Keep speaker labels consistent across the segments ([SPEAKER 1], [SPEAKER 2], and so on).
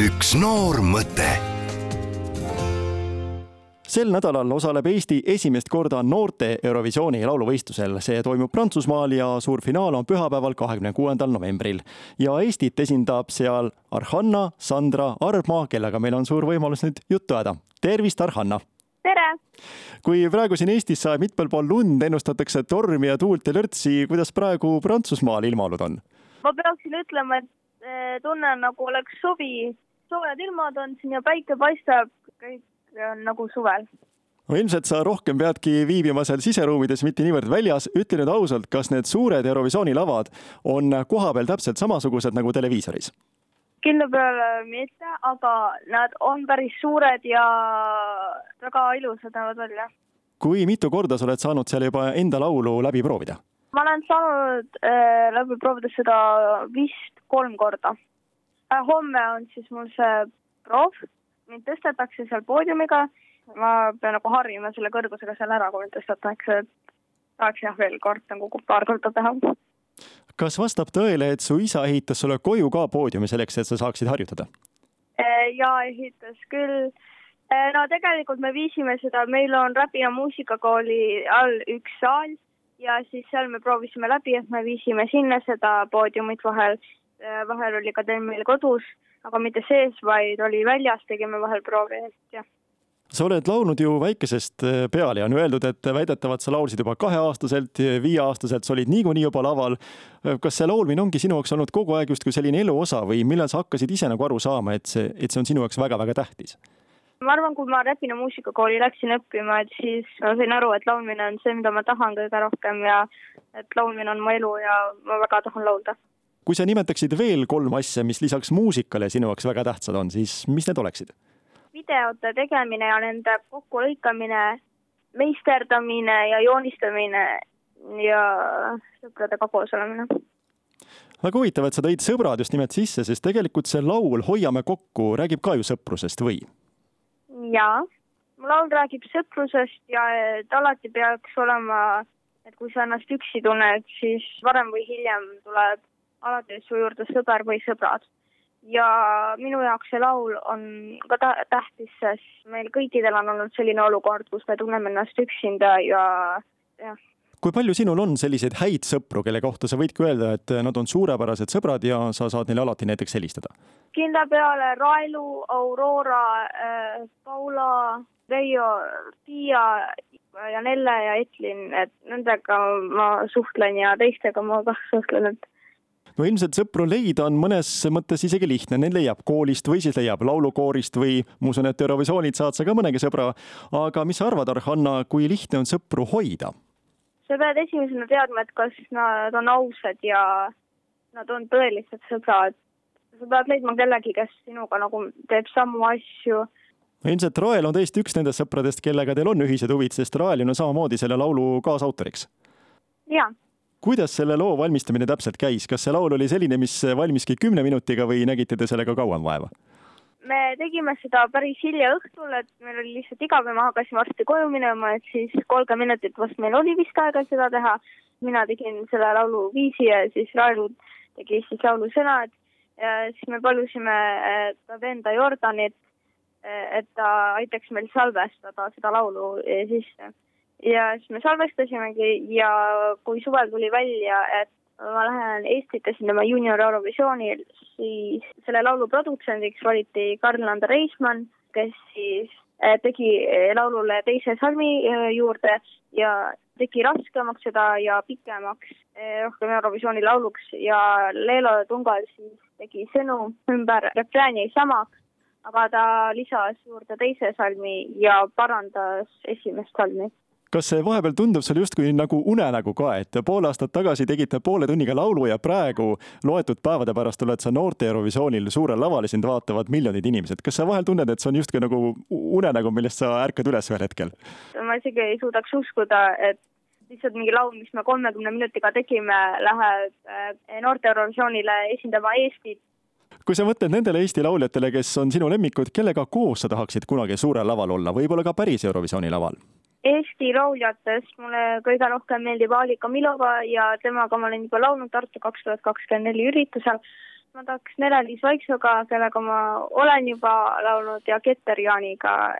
[SPEAKER 1] üks noor mõte sel nädalal osaleb Eesti esimest korda noorte Eurovisiooni lauluvõistlusel. see toimub Prantsusmaal ja suur finaal on pühapäeval, kahekümne kuuendal novembril. ja Eestit esindab seal Arhanna Sandra Arbma, kellega meil on suur võimalus nüüd juttu ajada. tervist, Arhanna!
[SPEAKER 2] tere!
[SPEAKER 1] kui praegu siin Eestis sajab mitmel pool lund, ennustatakse tormi ja tuult ja lörtsi, kuidas praegu Prantsusmaal ilmaolud on?
[SPEAKER 2] ma peaksin ütlema, et eh, tunnen nagu oleks suvi, soojad ilmad on siin ja päike paistab, kõik on nagu suvel.
[SPEAKER 1] no ilmselt sa rohkem peadki viibima seal siseruumides, mitte niivõrd väljas. ütle nüüd ausalt, kas need suured Eurovisiooni lavad on kohapeal täpselt samasugused nagu televiisoris?
[SPEAKER 2] kindla peale mitte, aga nad on päris suured ja väga ilusad näevad välja.
[SPEAKER 1] kui mitu korda sa oled saanud seal juba enda laulu läbi proovida?
[SPEAKER 2] ma olen saanud äh, läbi proovida seda vist kolm korda. Homme on siis mul see proov mind tõstetakse seal poodiumiga, ma pean nagu harjuma selle kõrgusega seal ära, kui mind tõstetakse, et tahaks jah veel kord nagu paar korda teha.
[SPEAKER 1] kas vastab tõele, et su isa ehitas sulle koju ka poodiumi selleks, et sa saaksid harjutada?
[SPEAKER 2] Äh, ja ehitas küll. Äh, no tegelikult me viisime seda, meil on Räpina muusikakooli all üks saal ja siis seal me proovisime läbi, et me viisime sinna seda poodiumit vahel. Äh, vahel oli ka teil meil kodus aga mitte sees, vaid oli väljas, tegime vahel proovi, et jah
[SPEAKER 1] sa oled laulnud ju väikesest äh, peale ja on öeldud, et väidetavalt sa laulsid juba kaheaastaselt, viieaastaselt, sa olid niikuinii juba laval. kas see laulmine ongi sinu jaoks olnud kogu aeg justkui selline elu osa või millal sa hakkasid ise nagu aru saama, et see, et see on sinu jaoks väga-väga tähtis?
[SPEAKER 2] ma arvan, kui ma Räpina muusikakooli läksin õppima, et siis ma sain aru, et laulmine on see, mida ma tahan kõige rohkem ja et laulmine on mu elu ja ma väga tahan laulda
[SPEAKER 1] kui sa nimetaksid veel kolm asja, mis lisaks muusikale sinu jaoks väga tähtsad on, siis mis need oleksid?
[SPEAKER 2] videote tegemine ja nende kokkulõikamine, meisterdamine ja joonistamine ja sõpradega koos olemine.
[SPEAKER 1] väga huvitav, et sa tõid sõbrad just nimelt sisse, sest tegelikult see laul Hoiame kokku räägib ka ju sõprusest või?
[SPEAKER 2] jaa, mu laul räägib sõprusest ja et alati peaks olema, et kui sa ennast üksi tunned, siis varem või hiljem tuleb alati su juurde sõber või sõbrad. ja minu jaoks see laul on ka tähtis, sest meil kõikidel on olnud selline olukord, kus me tunneme ennast üksinda ja jah
[SPEAKER 1] kui palju sinul on selliseid häid sõpru, kelle kohta sa võidki öelda, et nad on suurepärased sõbrad ja sa saad neile alati näiteks helistada?
[SPEAKER 2] kindla peale Railu, Aurora äh,, Paula, Veijo, Tiia ja Nelle ja Etlin, et nendega ma suhtlen ja teistega ma kah suhtlen, et
[SPEAKER 1] no ilmselt sõpru leida on mõnes mõttes isegi lihtne, neid leiab koolist või siis leiab laulukoorist või ma usun, et Eurovisioonilt saad sa ka mõnegi sõbra. aga mis sa arvad, Arhanna, kui lihtne on sõpru hoida?
[SPEAKER 2] sa pead esimesena teadma, et kas nad on ausad ja nad on tõelised sõbrad. sa pead leidma kellegi, kes sinuga nagu teeb samu asju
[SPEAKER 1] ilmselt Rael on tõesti üks nendest sõpradest, kellega teil on ühised huvid, sest Rael on samamoodi selle laulu kaasautoriks.
[SPEAKER 2] jaa
[SPEAKER 1] kuidas selle loo valmistamine täpselt käis, kas see laul oli selline, mis valmiski kümne minutiga või nägite te sellega kauem vaeva?
[SPEAKER 2] me tegime seda päris hilja õhtul, et meil oli lihtsalt ja me hakkasime varsti koju minema, et siis kolmkümmend minutit vast meil oli vist aega seda teha. mina tegin selle laulu viisi ja siis Raelu tegi siis laulu sõnad ja siis me palusime ta venda Jordanit, et ta aitaks meil salvestada seda laulu sisse ja siis me salvestasimegi ja kui suvel tuli välja, et ma lähen Eestit esindama juunior Eurovisioonil, siis selle laulu produtsendiks valiti Karl-Lander Reismann, kes siis eh, tegi laulule teise salmi eh, juurde ja tegi raskemaks seda ja pikemaks eh, rohkem Eurovisiooni lauluks. Ja Leelo Tungal siis tegi sõnu ümber, refrään jäi samaks, aga ta lisas juurde teise salmi ja parandas esimest salmi
[SPEAKER 1] kas see vahepeal tundub sulle justkui nagu unenägu ka, et pool aastat tagasi tegite poole tunniga laulu ja praegu loetud päevade pärast oled sa noorte Eurovisioonil suurel laval ja sind vaatavad miljonid inimesed. kas sa vahel tunned, et see on justkui nagu unenägu, millest sa ärkad üles ühel hetkel?
[SPEAKER 2] ma isegi ei suudaks uskuda, et lihtsalt mingi laul, mis me kolmekümne minutiga tegime, läheb eh, noorte Eurovisioonile esindama Eestit
[SPEAKER 1] kui sa mõtled nendele Eesti lauljatele, kes on sinu lemmikud, kellega koos sa tahaksid kunagi suurel laval olla, võib-olla ka päris Eurovisiooni laval?
[SPEAKER 2] Eesti lauljatest mulle kõige rohkem meeldib Alika Milova ja temaga ma olen juba laulnud Tartu kaks tuhat kakskümmend neli üritusel. ma tahaks Nele-Liis Vaiksoga, kellega ma olen juba laulnud ja Keter Jaaniga.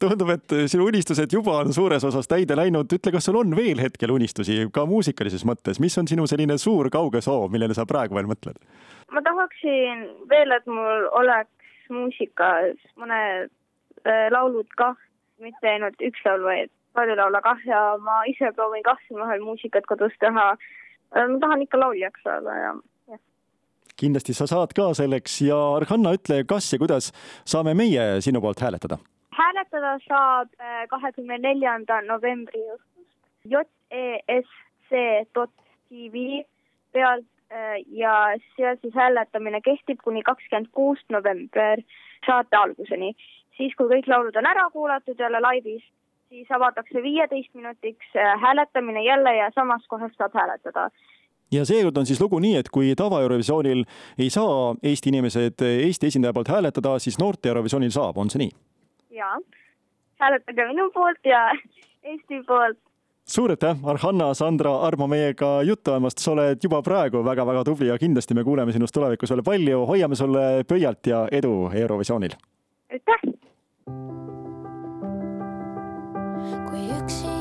[SPEAKER 1] tundub, et sinu unistused juba on suures osas täide läinud. ütle, kas sul on veel hetkel unistusi ka muusikalises mõttes, mis on sinu selline suur kauge soov, millele sa praegu veel mõtled?
[SPEAKER 2] ma tahaksin veel, et mul oleks muusikas mõned äh, laulud kah, mitte ainult üks laul, vaid palju laule kah ja ma ise proovin kah siin vahel muusikat kodus teha. ma tahan ikka lauljaks saada ja
[SPEAKER 1] kindlasti sa saad ka selleks ja Arhanna, ütle, kas ja kuidas saame meie sinu poolt hääletada?
[SPEAKER 2] hääletada saab äh, kahekümne neljanda novembri õhtust jesc.tv pealt äh, ja seal siis hääletamine kehtib kuni kakskümmend kuus november saate alguseni. Siis, kui kõik laulud on ära kuulatud jälle laivis, siis avatakse viieteist minutiks äh, hääletamine jälle ja samas kohas saab hääletada
[SPEAKER 1] ja seekord on siis lugu nii, et kui tava-Eurovisioonil ei saa Eesti inimesed Eesti esindaja poolt hääletada, siis noorte Eurovisioonil saab, on see nii?
[SPEAKER 2] jaa, hääletage minu poolt ja Eesti poolt.
[SPEAKER 1] suur aitäh, Arhanna, Sandra Armo meiega juttu ajamast, sa oled juba praegu väga-väga tubli ja kindlasti me kuuleme sinust tulevikus veel palju, hoiame sulle pöialt ja edu Eurovisioonil!
[SPEAKER 2] aitäh!
[SPEAKER 3] Kui üksi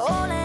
[SPEAKER 3] all